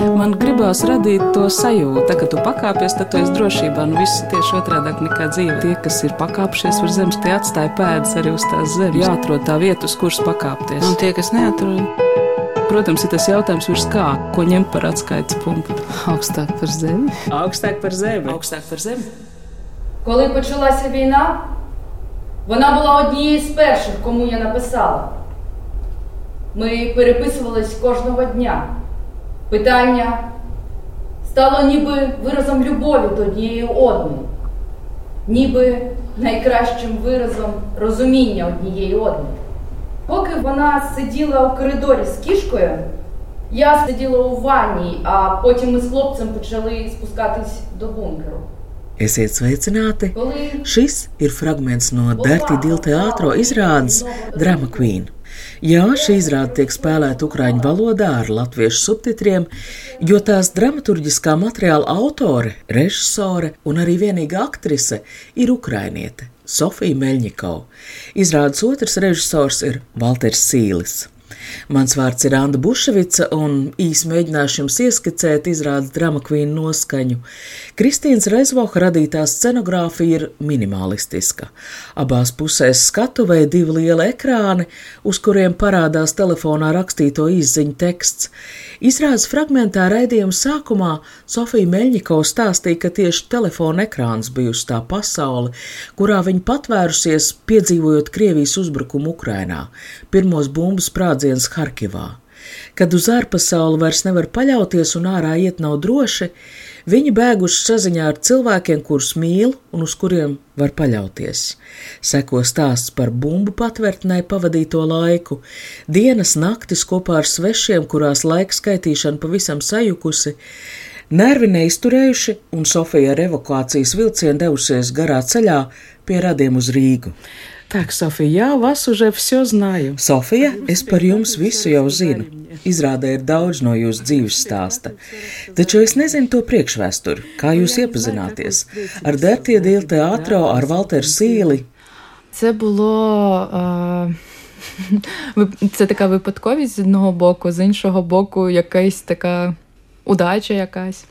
Man gribās radīt to sajūtu, tā, ka tu pakāpies, tad tu esi drošībā. Nu, viss tieši otrādi nekā dzīve. Tie, kas ir pakāpšies uz zemes, tie atstāja pēdas arī uz tās zemes. Jāatrod tā vieta, uz kuras pakāpties. Un tie, kas neatrod, Protams, ir tas jautājums, virs kā, ko ņemt par atskaites punktu. augstāk par zemi. Augstāk par zemi. Augstāk par zemi. Коли почалася війна, вона була однією з перших, кому я написала. Ми переписувались кожного дня. Питання стало ніби виразом любові до однієї одної, ніби найкращим виразом розуміння однієї одної. Поки вона сиділа у коридорі з кішкою, я сиділа у ванні, а потім ми з хлопцем почали спускатись до бункеру. Esiet sveicināti! Šis ir fragments no Dirty Dil teātro izrādes Drama Queen. Jā, šī izrāde tiek spēlēta ukraiņu valodā ar latviešu subtitriem, jo tās dramaturgiskā materiāla autore, režisore un arī vienīgā aktrise ir ukrainiete Sofija Meļņikova. Izrādes otrs režisors ir Valters Sīlis. Mans vārds ir Anna Buševica, un īsi mēģināšu jums ieskicēt izrādes drama kvīnu noskaņu. Kristīnas Reizvoka radītā scenogrāfija ir minimalistiska. Abās pusēs skatuvē divi lieli ekrāni, uz kuriem parādās telefonā rakstīto izziņu teksts. Izrādes fragmentā raidījuma sākumā Sofija Meļņikova stāstīja, ka tieši telefona ekrāns bijusi tā pasaule, kurā viņa patvērusies, piedzīvojot Krievijas uzbrukumu Ukrainā, pirmos bumbu sprādzienus Harkivā. Kad uz ārpasauli vairs nevar paļauties un ārā iet nav droši, viņi bēguši saziņā ar cilvēkiem, kurus mīl un uz kuriem var paļauties. Seko stāsts par bumbu patvērtnē pavadīto laiku, dienas naktis kopā ar svešiem, kurās laika skaitīšana pavisam sajukusi, nervi neizturējuši, un Sofija ar evakuācijas vilcienu devusies garā ceļā pie radiem uz Rīgu. Так, я вас уже все знаю. Sofija, es par jums visu jau zinu. Izrādē ir daudz no jūsu dzīves stāsta. Taču es nezinu to priekšvēsturi, kā jūs iepazināties ar Dertie Dīlu teātro, ar Valteru Sīli. Це було. е, Це така випадковість з одного боку, з іншого боку, якась така удача якась.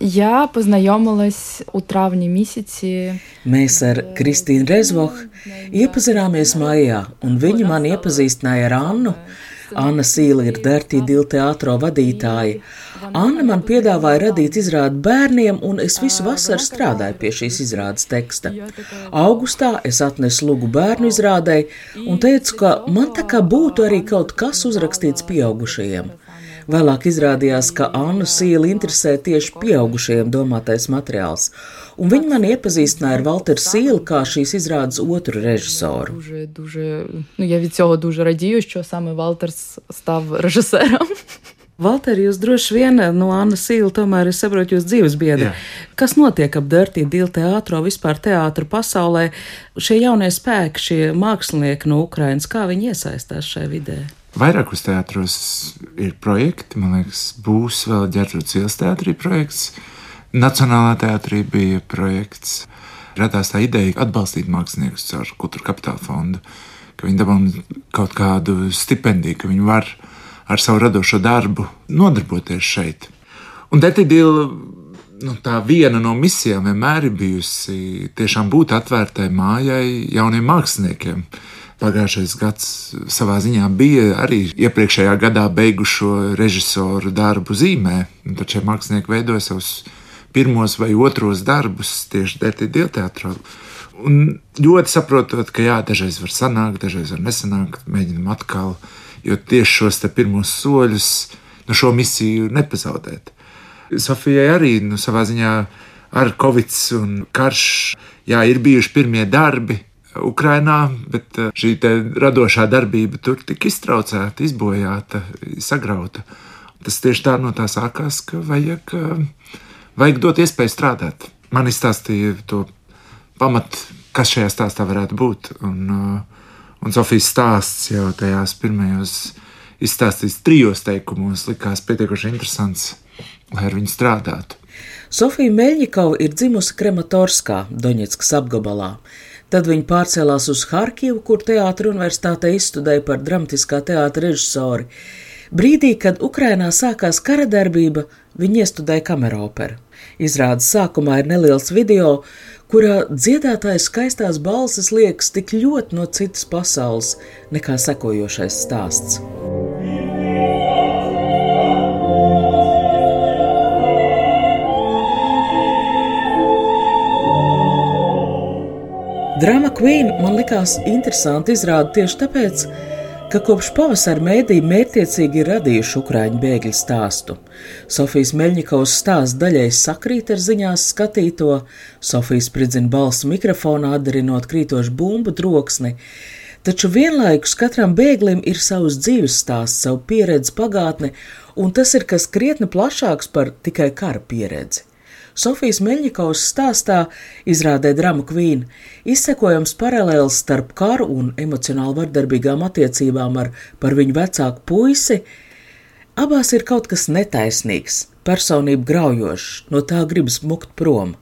Я познайомилась у травні місяці. Mēs ar Kristīnu Rezvohu iepazināmies maijā, un viņa man iepazīstināja ar Annu. Anna Sīla ir Dertī Dīla teātro vadītāja. Anna man piedāvāja radīt izrādi bērniem, un es visu vasaru strādāju pie šīs izrādes teksta. Augustā es atnesu lūgu bērnu izrādēji un teicu, ka man tā kā būtu arī kaut kas uzrakstīts pieaugušajiem. Vēlāk izrādījās, ka Annu Sīli interesē tieši pieaugušajiem domātais materiāls, un viņa man iepazīstināja ar Valteru Sīli kā šīs izrādes otru režisoru. Duži, duži, nu, ja Valter, jūs droši vien nu, no Annas Sīla, tomēr es saprotu jūs dzīves biedri. Jā. Kas notiek ap Dirty Deal teātro, vispār teātra pasaulē? Šie jaunie spēki, šie mākslinieki no Ukrainas, kā viņi iesaistās šajā vidē? Vairākos teātros ir projekti, man liekas, būs vēl ģērbtas ielas teātrī projekts. Nacionālā teātrī bija projekts. Radās tā ideja atbalstīt māksliniekus caur kultūra kapitāla fondu, ka viņi dabūna kaut kādu stipendiju, ka viņi var ar savu radošo darbu nodarboties šeit. Un Detidila, nu, tā viena no misijām vienmēr ir bijusi tiešām būt atvērtai mājai jauniem māksliniekiem. Pagājušais gads savā ziņā bija arī iepriekšējā gadā beigušo režisoru darbu zīmē. Tad šie mākslinieki veidoja savus pirmos vai otros darbus tieši Detidila teātrā. Un ļoti saprotot, ka jā, dažreiz var sanākt, dažreiz var nesanākt, mēģinam atkal, jo tieši šos pirmos soļus, nu, šo misiju nepazaudēt. Sofijai arī nu, savā ziņā ar Covid un karš, jā, ir bijuši pirmie darbi. Ukrainā, bet eh, šī radošā darbība tur tika iztraucēta, izbojāta, sagrauta. Tas tieši tā no tā sākās, ka vajag, eh, vajag dot iespēju strādāt. Man izstāstīja to pamatu, kas šajā stāstā varētu būt. Un, uh, un Sofijas stāsts jau tajās pirmajos izstāstīts trijos teikumos likās pietiekoši interesants, lai ar viņu strādātu. Sofija Meļņikova ir dzimusi Krematorskā, Doņetskas apgabalā. Tad viņa pārcēlās uz Harkivu, kur teātris universitātē izstudēja par dramatiskā teātra režisori. Brīdī, kad Ukrainā sākās kara darbība, viņi iestudēja kameroperu. Izrādes sākumā ir neliels video, kurā dziedātājs skaistās balsis liekas tik ļoti no citas pasaules nekā sekojošais stāsts. Drama Queen man likās interesanti izrāda tieši tāpēc, ka kopš pavasara mēdīja mērķiecīgi ir radījuši ukrāņu bēgļu stāstu. Sofijas Meļņikovas stāsts daļai sakrīt ar ziņās skatīto, Sofijas spridzina balsu mikrofonā atdarinot krītošu bumbu troksni, taču vienlaikus katram bēglim ir savs dzīves stāsts, savu pieredzi, pagātne, un tas ir kas krietni plašāks par tikai kara pieredzi. Sofijas Meļņikovas stāstā izrādē drama Queen izsekojams paralēls starp karu un emocionāli vardarbīgām attiecībām ar par viņu vecāku puisi. Abās ir kaut kas netaisnīgs, personība graujošs, no tā gribas mukt prom.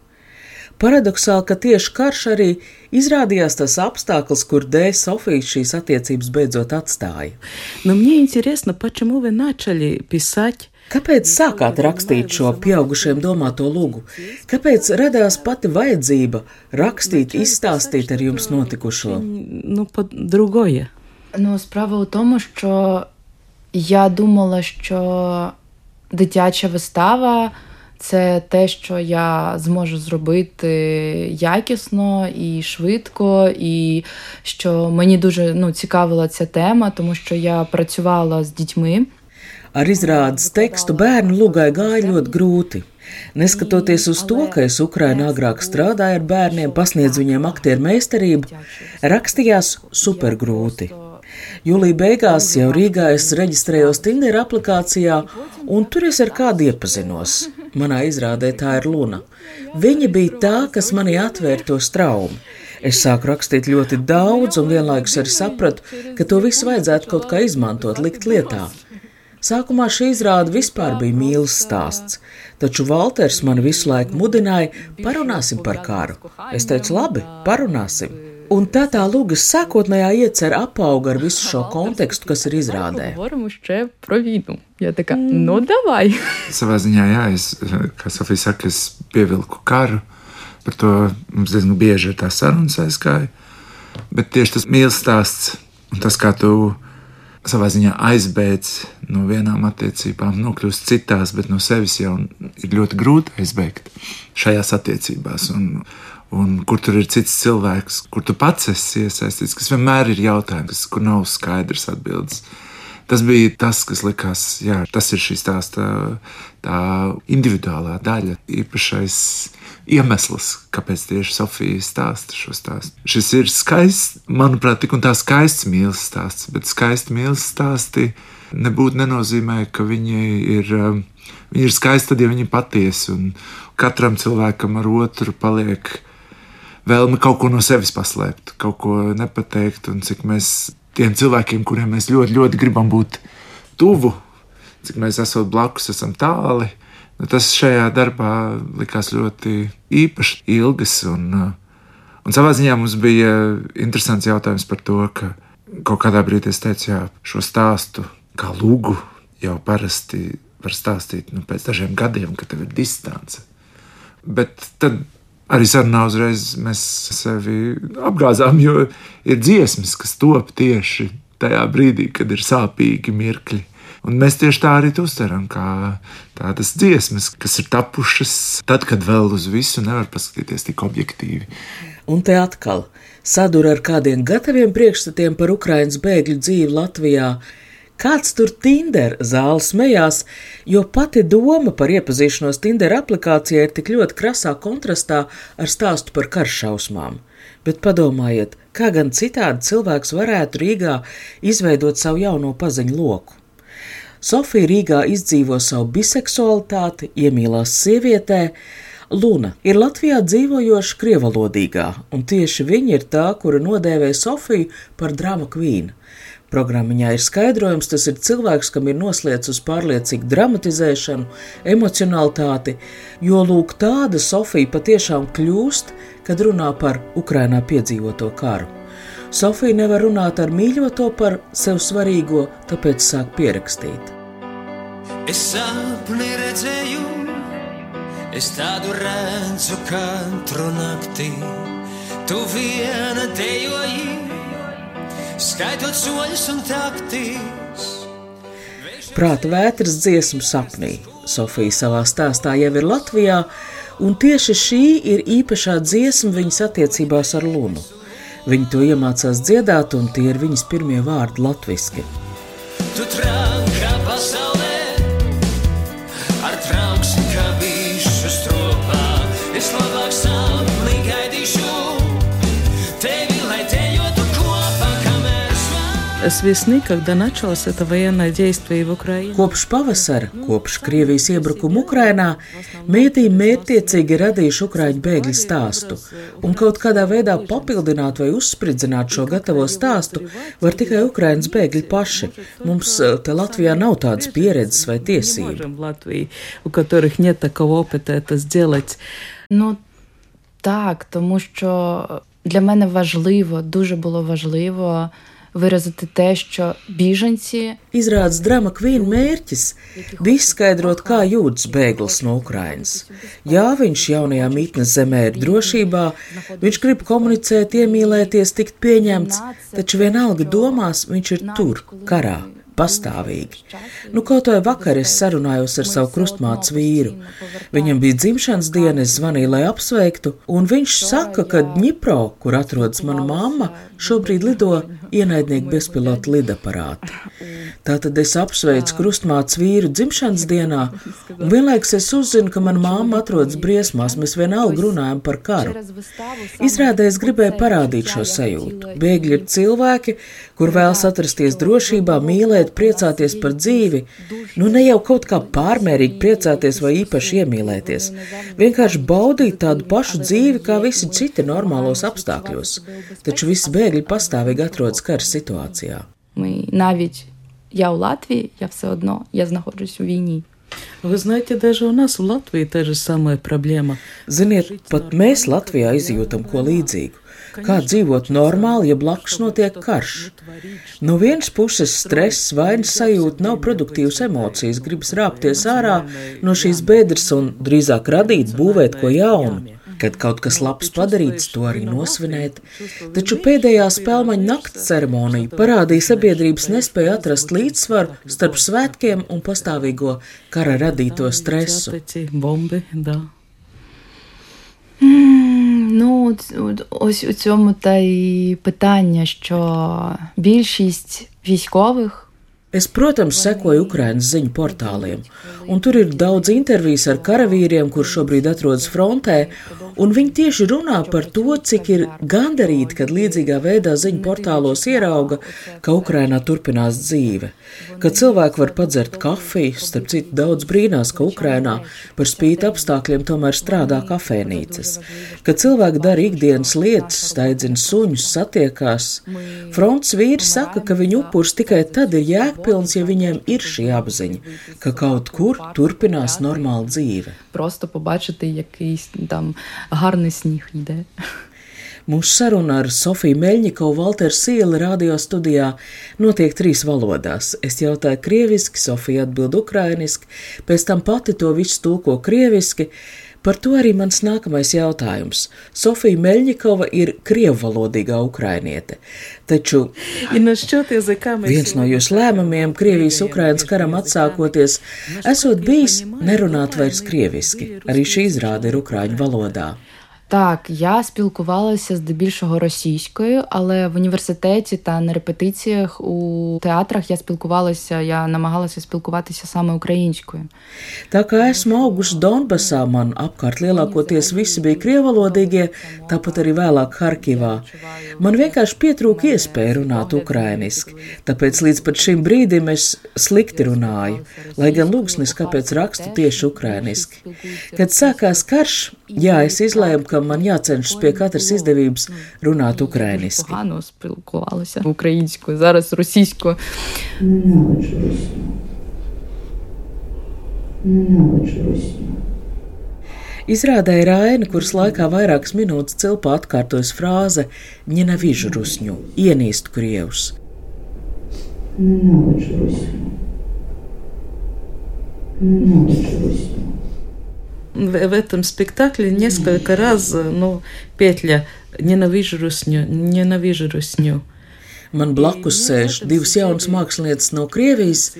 Paradoxāli, ka tieši karš arī izrādījās tas apstākļus, kur dēļ Sofija šīs attiecības beidzot atstāja. Но мне интересно, почему вы начали писать Kāpēc sākāt rakstīt šo pieaugušiem domāto lūgu? Kāpēc radās pati vajadzība rakstīt, izstāstīt ar jums notikušo? ну, под другое? Ну, справа у тому, що я думала, що дитяча вистава це те, що я зможу зробити якісно і швидко, і що мені дуже ну, цікавила ця тема, тому що я працювала з дітьми. Ar izrādes tekstu bērnu lugai gāja ļoti grūti. Neskatoties uz to, ka es Ukrainā agrāk strādāju ar bērniem, pasniedzu viņiem aktieru meistarību, rakstījās supergrūti. Jūlija beigās jau Rīgā es reģistrējos Tinder aplikācijā, un tur es ar kādu iepazinos. Manā izrādē tā ir Luna. Viņa bija tā, kas manī atvēra to traumu. Es sāku rakstīt ļoti daudz, un vienlaikus arī sapratu, ka to visu vajadzētu kaut kā izmantot, likt lietā. Sākumā šī izrāde vispār bija mīlestības stāsts, taču Valters man visu laiku mudināja, parunāsim par karu. Es teicu, labi, parunāsim. Un tā tā lūgas sākotnējā iecerē apauga ar visu šo kontekstu, kas ir izrādē. Jā, tā kā no davai. Savā ziņā, jā, es, kā Sofija saka, es pievilku karu. Par to mums diezgan bieži ir tā sarunas aizgāja. Bet tieši tas mīlestāsts un tas, kā tu savā ziņā aizbēdz no vienām attiecībām, nokļūst citās, bet no sevis jau ir ļoti grūti aizbēgt šajās attiecībās. Un, un kur tur ir cits cilvēks, kur tu pats esi iesaistīts, kas vienmēr ir jautājums, kur nav skaidrs atbildes. Tas bija tas, kas likās, jā, tas ir šīs tās tā, tā individuālā daļa, īpašais iemesls, kāpēc tieši Sofija stāsta šo stāstu. Šis ir skaists, manuprāt, tik un tā skaists mīlestības stāsts, bet skaisti mīlestības stāsti nebūtu nenozīmē, ka viņi ir. um, Viņi ir skaisti, tad, ja viņi ir patiesi, un katram cilvēkam ar otru paliek vēlme kaut ko no sevis paslēpt, kaut ko nepateikt, un cik mēs tiem cilvēkiem, kuriem mēs ļoti, ļoti gribam būt tuvu, cik mēs esam blakus, esam tāli. Nu, tas šajā darbā likās ļoti īpaši ilgs. Un, uh, un savā ziņā mums bija interesants jautājums par to, ka kaut kādā brīdī es teicu, jā, šo stāstu kā lūgu jau parasti var stāstīt nu, pēc dažiem gadiem, kad tev ir distance. Bet tad arī sarunā uzreiz mēs sevi apgāzām, jo ir dziesmas, kas top tieši tajā brīdī, kad ir sāpīgi mirkļi. Un mēs tieši tā arī uztveram, kā tādas dziesmas, kas ir tapušas tad, kad vēl uz visu nevar paskatīties tik objektīvi. Un te atkal sadūrā ar kādiem gataviem priekšstatiem par Ukraiņas bēgļu dzīvi Latvijā. Kāds tur Tinder zāle smējās, jo pati doma par iepazīšanos Tinder aplikācijā ir tik ļoti krasā kontrastā ar stāstu par karšausmām. Bet padomājiet, kā gan citādi cilvēks varētu Rīgā izveidot savu jauno paziņu loku. Sofija Rīgā izdzīvo savu biseksualitāti, iemīlās sievietē. Luna ir Latvijā dzīvojoša krievalodīgā, un tieši viņa ir tā, kura nodēvē Sofiju par drama kvīnu. Programmiņā ir skaidrojums, tas ir cilvēks, kam ir noslēdz uz pārliecīgu dramatizēšanu, emocionalitāti, jo lūk, tāda Sofija patiešām kļūst, kad runā par Ukrainā piedzīvoto karu. Sofija nevar runāt ar mīļoto par sev svarīgo, tāpēc sāk pierakstīt. Es sapni redzēju, es tādu redzu katru naktī. Tu viena dejoji, skaitot soļus un taktis. Prāta vētras dziesmu sapnī. Sofija savā stāstā jau ir Latvijā, un tieši šī ir īpašā dziesma viņas attiecībās ar Lunu. Viņa to iemācās dziedāt, un tie ir viņas pirmie vārdi latviešu. Tu trankā Kopš pavasara, kopš Krievijas iebrukuma Ukrainā, mēdī mērķtiecīgi radījuši Ukrāņu bēgļu stāstu, un kaut kādā veidā papildināt vai uzspridzināt šo gatavo stāstu var tikai Ukraiņas bēgļi paši. Mums eh, te Latvijā nav tādas pieredzes vai Не tiesību. можем в Латвии, у которых нет такого опыта это сделать. Ну так, тому що для мене важливо, дуже було важливо виразити те, що біженці Izrādās drama Queen mērķis bija izskaidrot, kā jūtas bēglis no Ukrainas. Jā, viņš jaunajā mītnes zemē ir drošībā, viņš grib komunicēt, iemīlēties, tikt pieņemts, taču vienalga domās viņš ir tur, karā. Pastāvīgi. Nu, kaut vai vakar es sarunājos ar savu krustmātes vīru. Viņam bija dzimšanas diena, es zvanīju, lai apsveiktu, un viņš saka, ka Dņipro, kur atrodas mana mamma, šobrīd lido ienaidnieki bezpilota lidaparāti. Tātad es apsveicu krustmātes vīru dzimšanas dienā, un vienlaikus es uzzinu, ka mana mamma atrodas briesmās, mēs vienalga runājam par karu. Izrādē es gribēju parādīt šo sajūtu. Bēgļi ir cilvēki, kur vēlas atrasties drošībā, mīlēt, priecāties par dzīvi. Nu, ne jau kaut kā pārmērīgi priecāties vai īpaši iemīlēties. Vienkārši baudīt tādu pašu dzīvi kā visi citi normālos apstākļos. Taču visi bēgļi pastāvīgi atrodas kara situācijā. ми навіть я у Латвії, я все одно я знаходжусь у війні. Вы знаете, даже у нас в Латвии та же самая проблема. Ziniet, pat mēs Latvijā izjūtam ko līdzīgu. Kā dzīvot normāli, ja blakus notiek karš? No vienas puses stress, vainas sajūta nav produktīvas emocijas, gribas rāpties ārā no šīs bedres un drīzāk radīt, būvēt ko jaunu. Kad kaut kas labs padarīts, to arī nosvinēt. Taču pēdējā spēļu nakts ceremonija parādīja sabiedrības nespēju atrast līdzsvaru starp svētkiem un pastāvīgo kara radīto stresu. Mm. Ну, ось у цьому та й питання, що більшість військових Es, protams, sekoju Ukraiņas ziņu portāliem, un tur ir daudz intervijas ar karavīriem, kur šobrīd atrodas frontē, un viņi tieši runā par to, cik ir gandarīti, kad līdzīgā veidā ziņu portālos ierauga, ka Ukrainā turpinās dzīve, ka cilvēki var padzert kafiju, starp citu daudz brīnās, ka Ukrainā par spīti apstākļiem tomēr strādā kafejnīcas, ka cilvēki dara ikdienas lietas, staidzina suņus, satiekās. Fronts vīri saka, ka viņu upurs tikai tad ir jēgpilns, ja viņiem ir šī apziņa, ka kaut kur turpinās normāla dzīve. просто побачити якийсь там гарний сніг йде. Mūsu saruna ar Sofiju Meļņikovu Valteru Sieli radio studijā notiek trīs valodās. Es jautāju krieviski, Sofija atbild ukrainiski, pēc tam pati to visu tulko krieviski. Par to arī mans nākamais jautājums. Sofija Meļņikova ir krievvalodīgā ukrainiete, taču viens no jūsu lēmumiem Krievijas-Ukrainas karam atsākoties, esot bijis nerunāt vairs krieviski. Arī šī izrāde ir ukraiņu valodā. Так, я спілкувалася здебільшого російською, але в університеті та на репетиціях у театрах я спілкувалася, я намагалася спілкуватися саме українською. Tā kā esmu augusi Donbasā, man apkārt lielākoties visi bija krievalodīgie, tāpat arī vēlāk Harkivā. Man vienkārši pietrūka iespēja runāt ukrainiski, tāpēc līdz pat šim brīdim es slikti runāju, lai gan lūgsnis, kāpēc rakstu tieši ukrainiski. Kad sākās karš, jā, es izlēmu, ka ka man jācenšas pie katras izdevības runāt ukrainiski. Ukraiņsko, zaras rusīsko. Izrādē ir aina, kuras laikā vairākas minūtes cilpā atkārtojas frāze Nenavižu rusņu, ienīst krievus. Nenavižu rusņu. Nenavižu rusņu В в этом спектакле несколько раз ну, петля «Ненавижу русню», «Ненавижу русню». Man blakus sēž divas jaunas mākslinieces no Krievijas.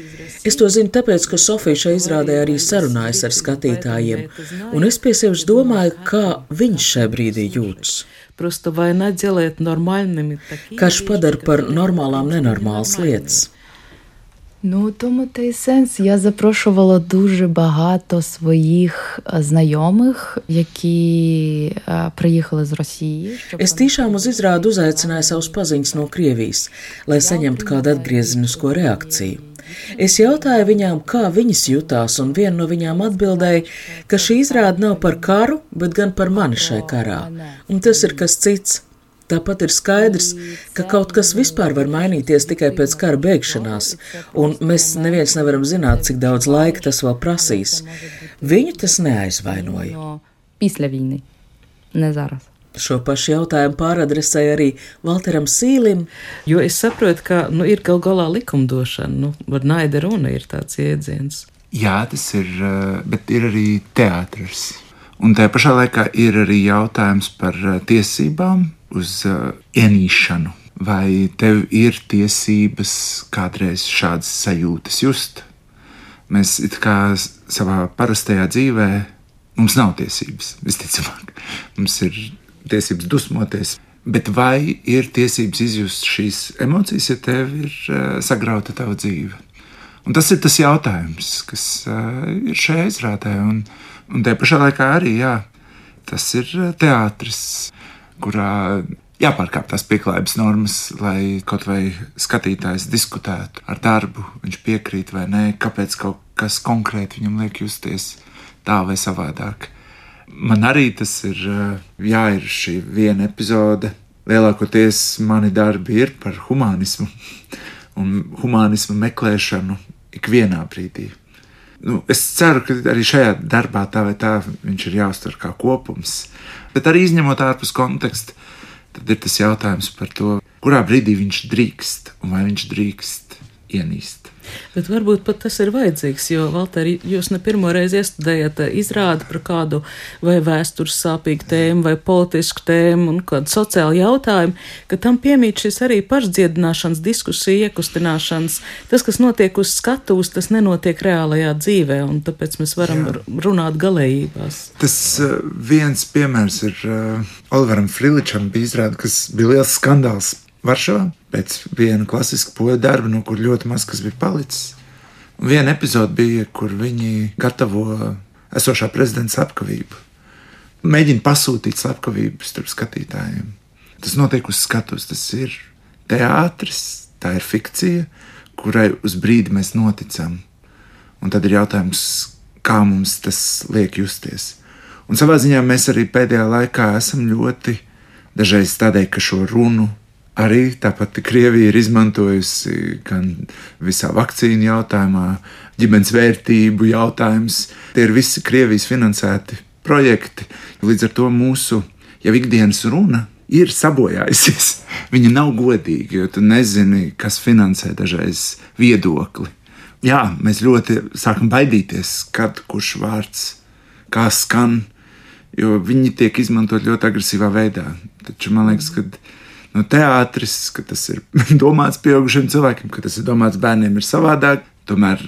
Es to zinu tāpēc, ka Sofija šai izrādē arī sarunājas ar skatītājiem, un es pie sevis domāju, kā viņš šajā brīdī jūtas. Просто война делает нормальными такие Karš вещи, padara par которые normālām нормальные. nenormālas lietas. Ну, у тому та й сенс. Я запрошувала дуже багато своїх е, знайомих, які е, приїхали з Росії. щоб Es вони tiešām uz izrādi uzaicināju savus paziņas no Krievijas, lai saņemtu kādu atgriezenisko reakciju. Es jautāju viņām, kā viņas jutās, un viena no viņām atbildēja, ka šī izrāde nav par karu, bet gan par mani šai karā. Un tas ir kas cits. Tāpat ir skaidrs, ka kaut kas vispār var mainīties tikai pēc kara beigšanās, un mēs neviens nevaram zināt, cik daudz laika tas vēl prasīs. Viņu tas neaizvainoja. Pislevīni, nezaras. Šo pašu jautājumu pāradresēja arī Valteram Sīlim. Jo es saprotu, ka nu, ir gal galā likumdošana, nu, var naida runa ir tāds jēdziens. Jā, tas ir, eh, bet ir arī teātris. Un tajā pašā laikā ir arī jautājums par eh, tiesībām, uz eh, ienīšanu. Vai tev ir tiesības kādreiz šādas sajūtas just? Mēs kā savā parastajā dzīvē mums nav tiesības, visticamāk. Mums ir tiesības dusmoties. Bet vai ir tiesības izjust šīs emocijas, ja tev ir uh, sagrauta tava dzīve? Un tas ir tas jautājums, kas uh, ir šajā izrādē. Un, un tajā pašā laikā arī jā, tas ir uh, teātris, kurā jāpārkāp tās pieklājības normas, lai kaut vai skatītājs diskutētu ar darbu, viņš piekrīt vai nē, kāpēc kaut kas konkrēti viņam liek justies tā vai savādāk. Man arī tas ir, jā, ir šī viena epizode. Lielākoties mani darbi ir par humanismu un humanismu meklēšanu ikvienā brīdī. Nu, es ceru, ka arī šajā darbā tā vai tā viņš ir jāuztver kā kopums. Bet arī izņemot ārpus konteksta, tad ir tas jautājums par to, kurā brīdī viņš drīkst un vai viņš drīkst ienīst. Bet varbūt pat tas ir vajadzīgs, jo, Valter, jūs ne pirmo reizi iestudējat eh, izrādi par kādu vai vēstures sāpīgu tēmu, vai politisku tēmu un kādu sociālu jautājumu, ka tam piemīt šis arī pašdziedināšanas, diskusiju iekustināšanas. Tas, kas notiek uz skatuves, tas nenotiek reālajā dzīvē, un tāpēc mēs varam Jā. runāt galējībās. Tas uh, viens piemērs ir uh, Oliveram Friličam, bija izrāde, kas bija liels skandāls Varšavā pēc viena klasiska poļu darba, no kur ļoti maz kas bija palicis. Un viena epizode bija, kur viņi gatavo esošā prezidenta slepkavību. Mēģina pasūtīt slepkavību starp skatītājiem. Tas notiek uz skatuves, tas ir teātris, tā ir fikcija, kurai uz brīdi mēs noticam. Un tad ir jautājums, kā mums tas liek justies. Un savā ziņā mēs arī pēdējā laikā esam ļoti dažreiz tādēļ, ka šo runu arī tāpat Krievija ir izmantojusi gan visā vakcīnu jautājumā, ģimenes vērtību jautājums. Tie ir visi Krievijas finansēti projekti. Līdz ar to mūsu jau ikdienas runa ir sabojājusies. Viņa nav godīga, jo tu nezini, kas finansē dažreiz viedokli. Jā, mēs ļoti sākam baidīties, kad kurš vārds kā skan, jo viņi tiek izmantot ļoti agresīvā veidā. Taču man liekas, ka no teātris, ka tas ir domāts pieaugušiem cilvēkiem, ka tas ir domāts bērniem, ir savādāk. Tomēr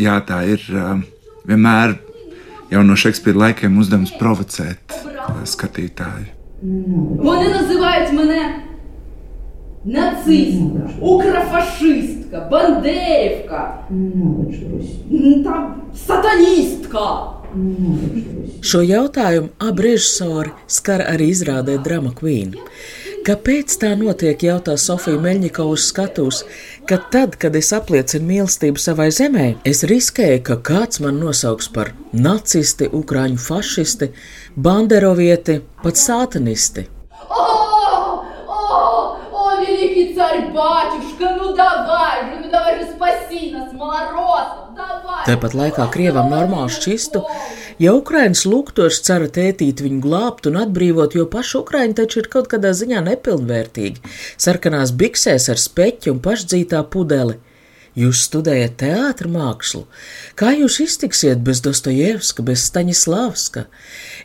jā, tā ir ā, vienmēr jau no Šekspīra laikiem uzdevums provocēt ā, skatītāju. Вони називають мене нацистка, укрофашистка, бандерівка, Ненавиджу русню. м, там сатаністка. Ненавиджу русню. Šo jautājumu abi režisori skar arī izrādē Drama Queen. Kāpēc tā notiek, jautā Sofija Meļņika uz skatuves, ka tad, kad es apliecinu mīlestību savai zemē, es riskēju, ka kāds man nosauks par nacisti, ukrāņu fašisti, banderovieti, pat sātanisti. О, о, о, великий царь-батюшка, ну давай же, ну давай же спаси нас, малоросов, давай. Tāpat laikā Krievam normāli šķistu, ja Ukraiņas lūgtos cera tētīt viņu glābt un atbrīvot, jo paši Ukraiņi taču ir kaut kādā ziņā nepilnvērtīgi, sarkanās biksēs ar speķi un pašdzītā pudeli. Jūs studējat teātrus mākslu. Kā jūs iztiksiet bez Dostojevska, bez Staņislavska?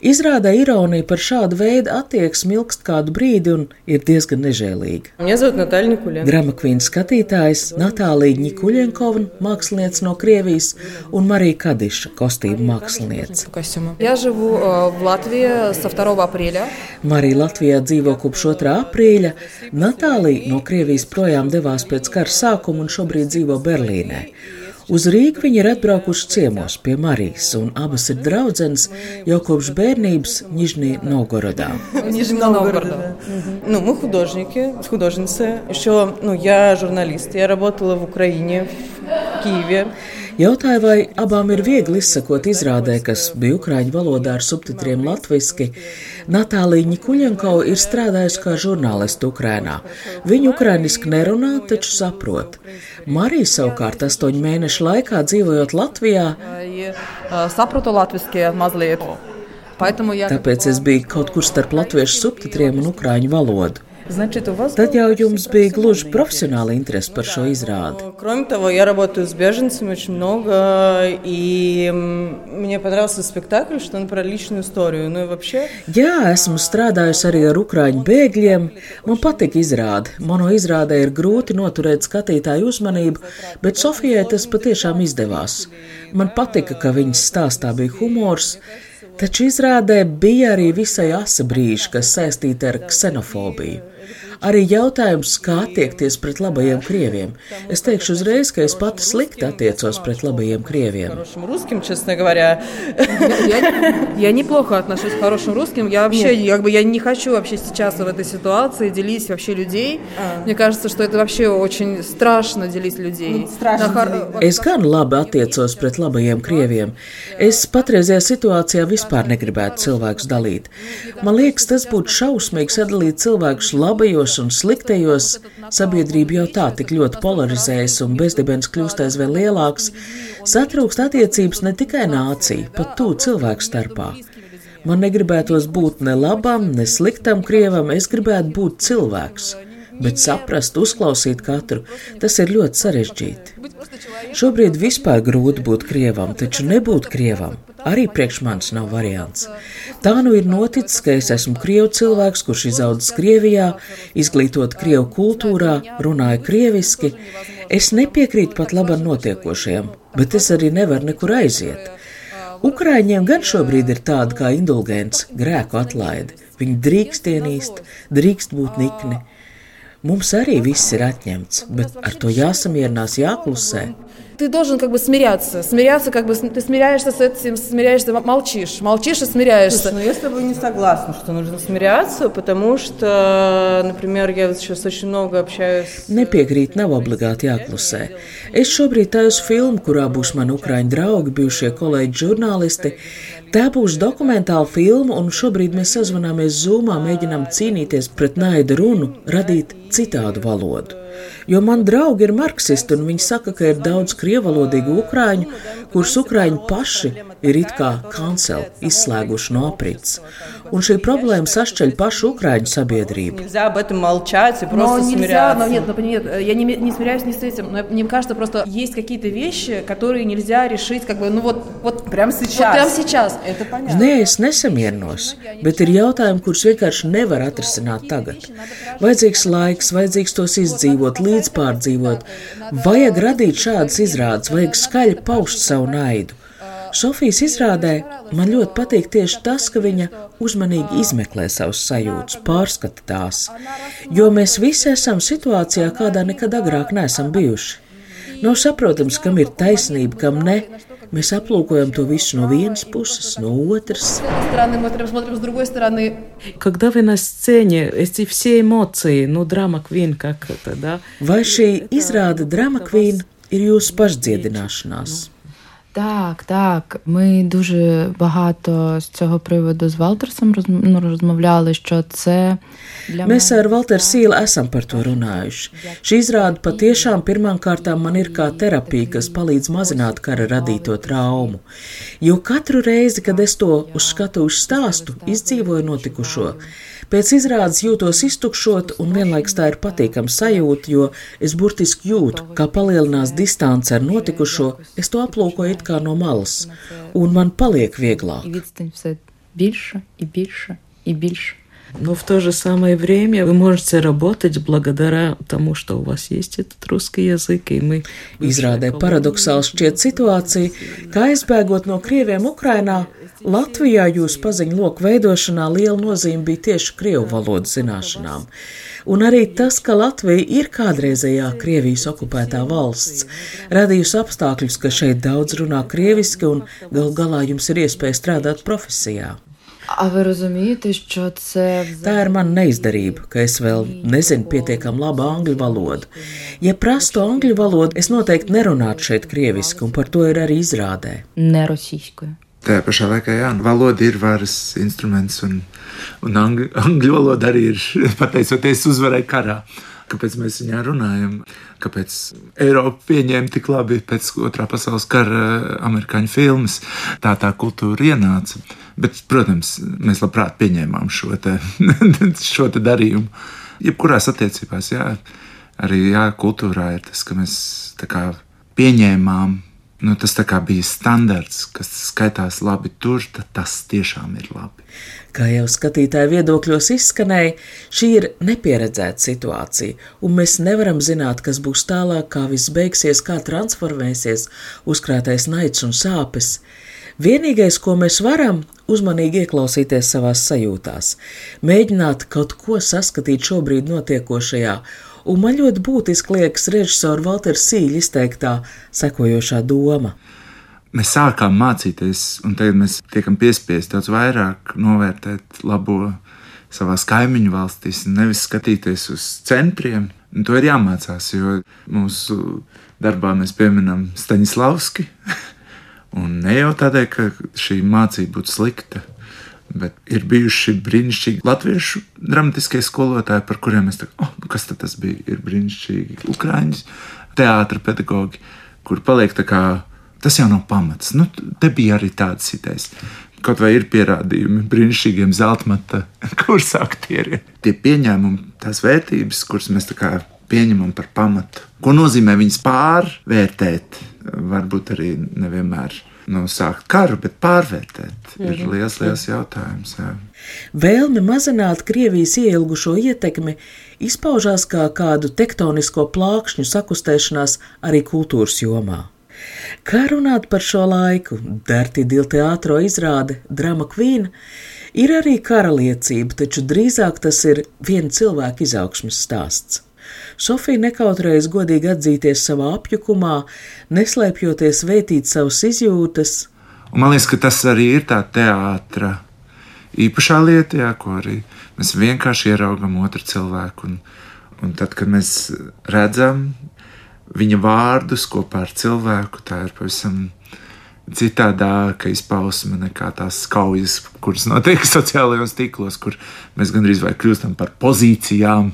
Izrāda ironija par šādu veidu attieksmi ilgst kādu brīdi un ir diezgan nežēlīga. Dramakvīna skatītājs Natālija Nikuļenkova, mākslinieca no Krievijas, un Marija Kadiša, kostīmu mākslinieca. Marija Latvijā dzīvo kopš 2. aprīļa. Natālija no Krievijas projām devās pēc kara sākuma un šobrīd dzīvo Berlīnē. Uz Rīgu viņi ir atbraukuši ciemos pie Marijas, un abas ir draudzenes jau kopš bērnības Nižnī Novgorodā. Нижнего Новгорода. Ну, мы художники, художницы. Еще, ну, я журналист. Я работала в Украине, в Киеве. Jautāja, vai abām ir viegli izsakot izrādē, kas bija ukraiņu valodā ar subtitriem latviski. Natālija Nikuļenko ir strādājusi kā žurnāliste Ukrainā. Viņa ukrainiski nerunā, taču saprot. Marija savukārt astoņu mēnešu laikā dzīvojot Latvijā. Saprotu latviešu mazliet. Tāpēc es biju kaut kur starp latviešu subtitriem un ukraiņu valodu. Значит, у вас... Tad jau jums bija gluži profesionāla interese par šo izrādi. Кроме того, я работаю с беженцами очень много, и м, мне понравился спектакль, что он про личную историю. Ну и вообще, Jā, esmu strādājusi arī ar ukrāņu bēgļiem. Man patīk izrāde. Mano izrādē ir grūti noturēt skatītāju uzmanību, bet Sofijai tas patiešām izdevās. Man patika, ka viņas stāstā bija humors, taču izrādē bija arī visai asa brīži, kas saistīti ar ksenofobiju. Arī jautājums, kā attiekties pret labajiem krieviem. Es teikšu uzreiz, ka es pati slikti attiecos pret labajiem krieviem. хорошим русским, честно говоря. Я, я неплохо отношусь к хорошим русским. Я вообще, как бы, я не хочу вообще сейчас в этой ситуации делить вообще людей. Мне кажется, что это вообще очень страшно делить людей. страшно На хор- Es gan labi attiecos pret labajiem krieviem. Es patreizajā situācijā vispār negribētu cilvēkus dalīt. Man liekas, tas būtu šausmīgi sadalīt cilvēkus labajos un sliktajos. Sabiedrība jau tā tik ļoti polarizējas un bezdibens kļūst aizvien lielāks. Satrūkst attiecības ne tikai nācija, pat tu cilvēku starpā. Man negribētos būt ne labam, ne sliktam krievam, es gribētu būt cilvēks. Bet saprast, uzklausīt katru, tas ir ļoti sarežģīti. Šobrīd vispār grūti būt krievam, taču nebūt krievam arī priekš manis nav variants. Tā nu ir noticis, ka es esmu krievu cilvēks, kurš izaudzis Krievijā, izglītot krievu kultūrā, runāju krieviski. Es nepiekrītu pat labam notiekošajam, bet es arī nevaru nekur aiziet. Ukrāņiem gan šobrīd ir tāda kā indulgence, grēku atlaide. Viņi drīkst ienīst, drīkst būt nikni. Mums arī viss ir atņemts, bet ar to jāsamierinās, jāklusē Ты должен как бы смиряться. Смиряться, как бы с- ты смиряешься с этим, смиряешься, м- молчишь, молчишь и смиряешься. Слушай, ну я с тобой не согласна, что нужно смиряться, потому что, например, я вот сейчас очень много общаюсь с Nepiekrīt, nav obligāti jāklusē. Es šobrīd taisu filmu, kurā būs mani ukrāņu draugi, bijušie kolēģi, žurnālisti. Tā būs dokumentāla filma, un šobrīd mēs sazvanāmies Zoomā, mēģinām cīnīties pret naida runu, radīt citādu valodu. Jo man draugi ir marksisti, un viņi saka, ka ir daudz krievalodīgu ukrāņu, kurus ukrāņi paši ir it kā kanceli izslēguši no aprits. Un šī problēma sašķeļ pašu ukrāņu sabiedrību. Nē, es nesamiernos, bet ir jautājumi, kurus vienkārši nevar atrisināt tagad. Vajadzīgs laiks, vajadzīgs tos izdzīvot līdzpārdzīvot. Vajag radīt šādas izrādes, vajag skaļi paust savu naidu. Sofijas izrādē man ļoti patīk tieši tas, ka viņa uzmanīgi izmeklē savus sajūtas, pārskata tās, jo mēs visi esam situācijā, kādā nekad agrāk neesam bijuši. Nav saprotams, kam ir taisnība, kam ne. Mēs aplūkojam to visu no vienas puses, no otras. С одной стороны мы смотрим, смотрим с другой стороны. Когда вы на сцене, эти все эмоции, ну, драма Квин, как это, да? Vai šī izrāda drama kvīna ir jūsu pašdziedināšanās? Так, так. Ми дуже багато з цього приводу з Валтерсом розм- ну, розмовляли, що це для Mēs мене ar Walteru Sīlu esam par to runājuši. Šī izrāde patiešām pirmām kārtām man ir kā terapija, kas palīdz mazināt kara radīto traumu. Jo katru reizi, kad es to uz skatuves stāstu, izdzīvoju notikušo, Pēc izrādes jūtos iztukšot, un vienlaikus tā ir patīkama sajūta, jo es burtiski jūtu, kā palielinās distance ar notikušo, es to aplūkoju it kā no malas, un man paliek vieglāk. І відстань все більше і більше і більше. Но в то же самое время вы можете работать благодаря тому, что у вас есть этот русский язык, и мы... Izrādē paradoxāli šķiet situācija, ka aizbēgot no krieviem Ukrainā, Latvijā jūsu paziņu loku veidošanā liela nozīme bija tieši krievu valodas zināšanām. Un arī tas, ka Latvija ir kādreizējā Krievijas okupētā valsts, radījusi apstākļus, ka šeit daudz runā krieviski un gal galā jums ir iespēja strādāt profesijā. А ви розумієте, що це Tā ir mana neizdarība, ka es vēl nezinu pietiekami labu angļu valodu. Ja prastu angļu valodu, es noteikti nerunātu šeit krieviski, un par to ir arī izrādē. не російською? Tajā pašā laikā, jā, valoda ir varas instruments, un, un angļu, angļu valoda arī ir pateicoties uzvarai karā. Kāpēc mēs viņā runājam? Kāpēc Eiropa pieņēma tik labi pēc otrā pasaules kara amerikāņu filmas? Tā tā kultūra ienāca. Bet, protams, mēs labprāt pieņēmām šo, te, šo te darījumu. Jebkurās attiecībās, jā, arī jā, kultūrā ir tas, ka mēs kā pieņēmām Nu, tas bija standarts, kas skaitās labi tur, tad tas tiešām ir labi. Kā jau skatītāju viedokļos izskanēja, šī ir nepieredzēta situācija, un mēs nevaram zināt, kas būs tālāk, kā viss beigsies, kā transformēsies uzkrātais naids un sāpes. Vienīgais, ko mēs varam, uzmanīgi ieklausīties savās sajūtās, mēģināt kaut ko saskatīt šobrīd notiekošajā, un man ļoti būtiski liekas režisora Valtera Sīļa izteiktā sekojošā doma. Mēs sākām mācīties, un tagad mēs tiekam piespiesti daudz vairāk novērtēt labo savā kaimiņu valstīs, nevis skatīties uz centriem. Un to ir jāmācās, jo mūsu darbā mēs pieminam Staņislavski. Un ne jau tādēļ, ka šī mācība būtu slikta, bet ir bijuši brīnišķīgi latviešu dramatiskie skolotāji, par kuriem mēs teiktu, oh, kas tad tas bija? Ir brīnišķīgi ukrāņu teātris pedagogi, kur paliek tā kā tas jau nav pamats. Nu, te bija arī tāds sitais. Kaut vai ir pierādījumi brīnišķīgiem zelta kursa aktieriem. Tie pieņēmumi, tās vērtības, kuras mēs pieņemam par pamatu. Ko nozīmē viņas pārvērtēt? Varbūt arī nevienmēr nu, sākt karu, bet pārvērtēt. Ir liels, liels jautājums. Jā. Vēlme mazināt Krievijas ielgušo ietekmi izpaužās kā kādu tektonisko plākšņu sakustēšanās arī kultūras jomā. Kā runāt par šo laiku? Dārti Dilteātro izrāde Drama Queen ir arī karaliecība, taču drīzāk tas ir viena cilvēka izaugsmes stāsts. Sofija nekautrējas godīgi atzīties savā apjukumā, neslēpjoties vētīt savas izjūtas. Un man liekas, ka tas arī ir tā teātris īpašā lieta, jā, ko arī mēs vienkārši ieraugam otru cilvēku. Un, un tad, kad mēs redzam viņa vārdus kopā ar cilvēku, tā ir pavisam citādāka izpausme nekā tās kaujas, kuras notiek sociālajos tīklos, kur mēs gandrīz vai kļūstam par pozīcijām,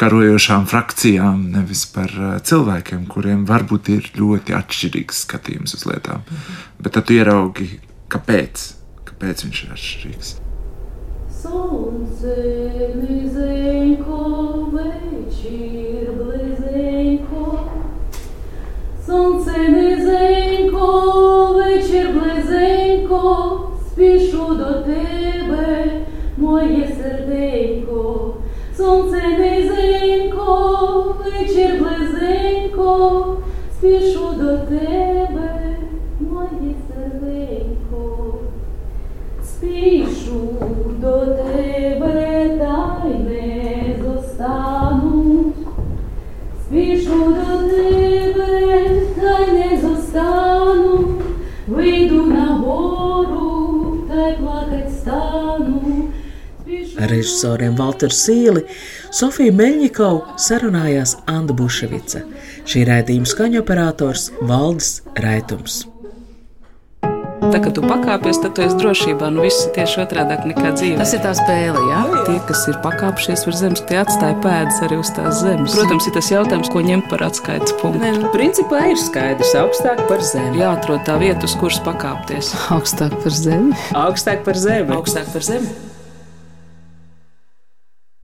karojošām frakcijām, nevis par uh, cilvēkiem, kuriem varbūt ir ļoti atšķirīgs skatījums uz lietām. Mm -hmm. Bet tad tu ieraugi, kāpēc, kāpēc viņš ir atšķirīgs. Сонце низенько, вечір близенько, сонце низенько, вечір Близенько, спішу до тебе, моє серденько, сонце низенько, вечір близенько, спішу до тебе, моє серденько. Спішу до тебе, Ar režisoriem Walteru Sīli, Sofiju Meļņikovu sarunājās Anna Buševica. Šī raidījuma skaņu operators Valdis Raitums. Tā kā tu pakāpies, tad tu esi drošībā. Nu, viss ir tieši otrādi nekā dzīve. Tas ir tā spēle, jā? Tie, kas ir pakāpšies virs zemes, tie atstāja pēdas arī uz tās zemes. Protams, ir tas jautājums, ko ņemt par atskaites punktu. Nē, nu, principā ir skaidrs, augstāk par zemi. Jāatrod tā vieta, uz kuras pakāpties. Augstāk par zemi. Augstāk par zemi. Augstāk par zemi.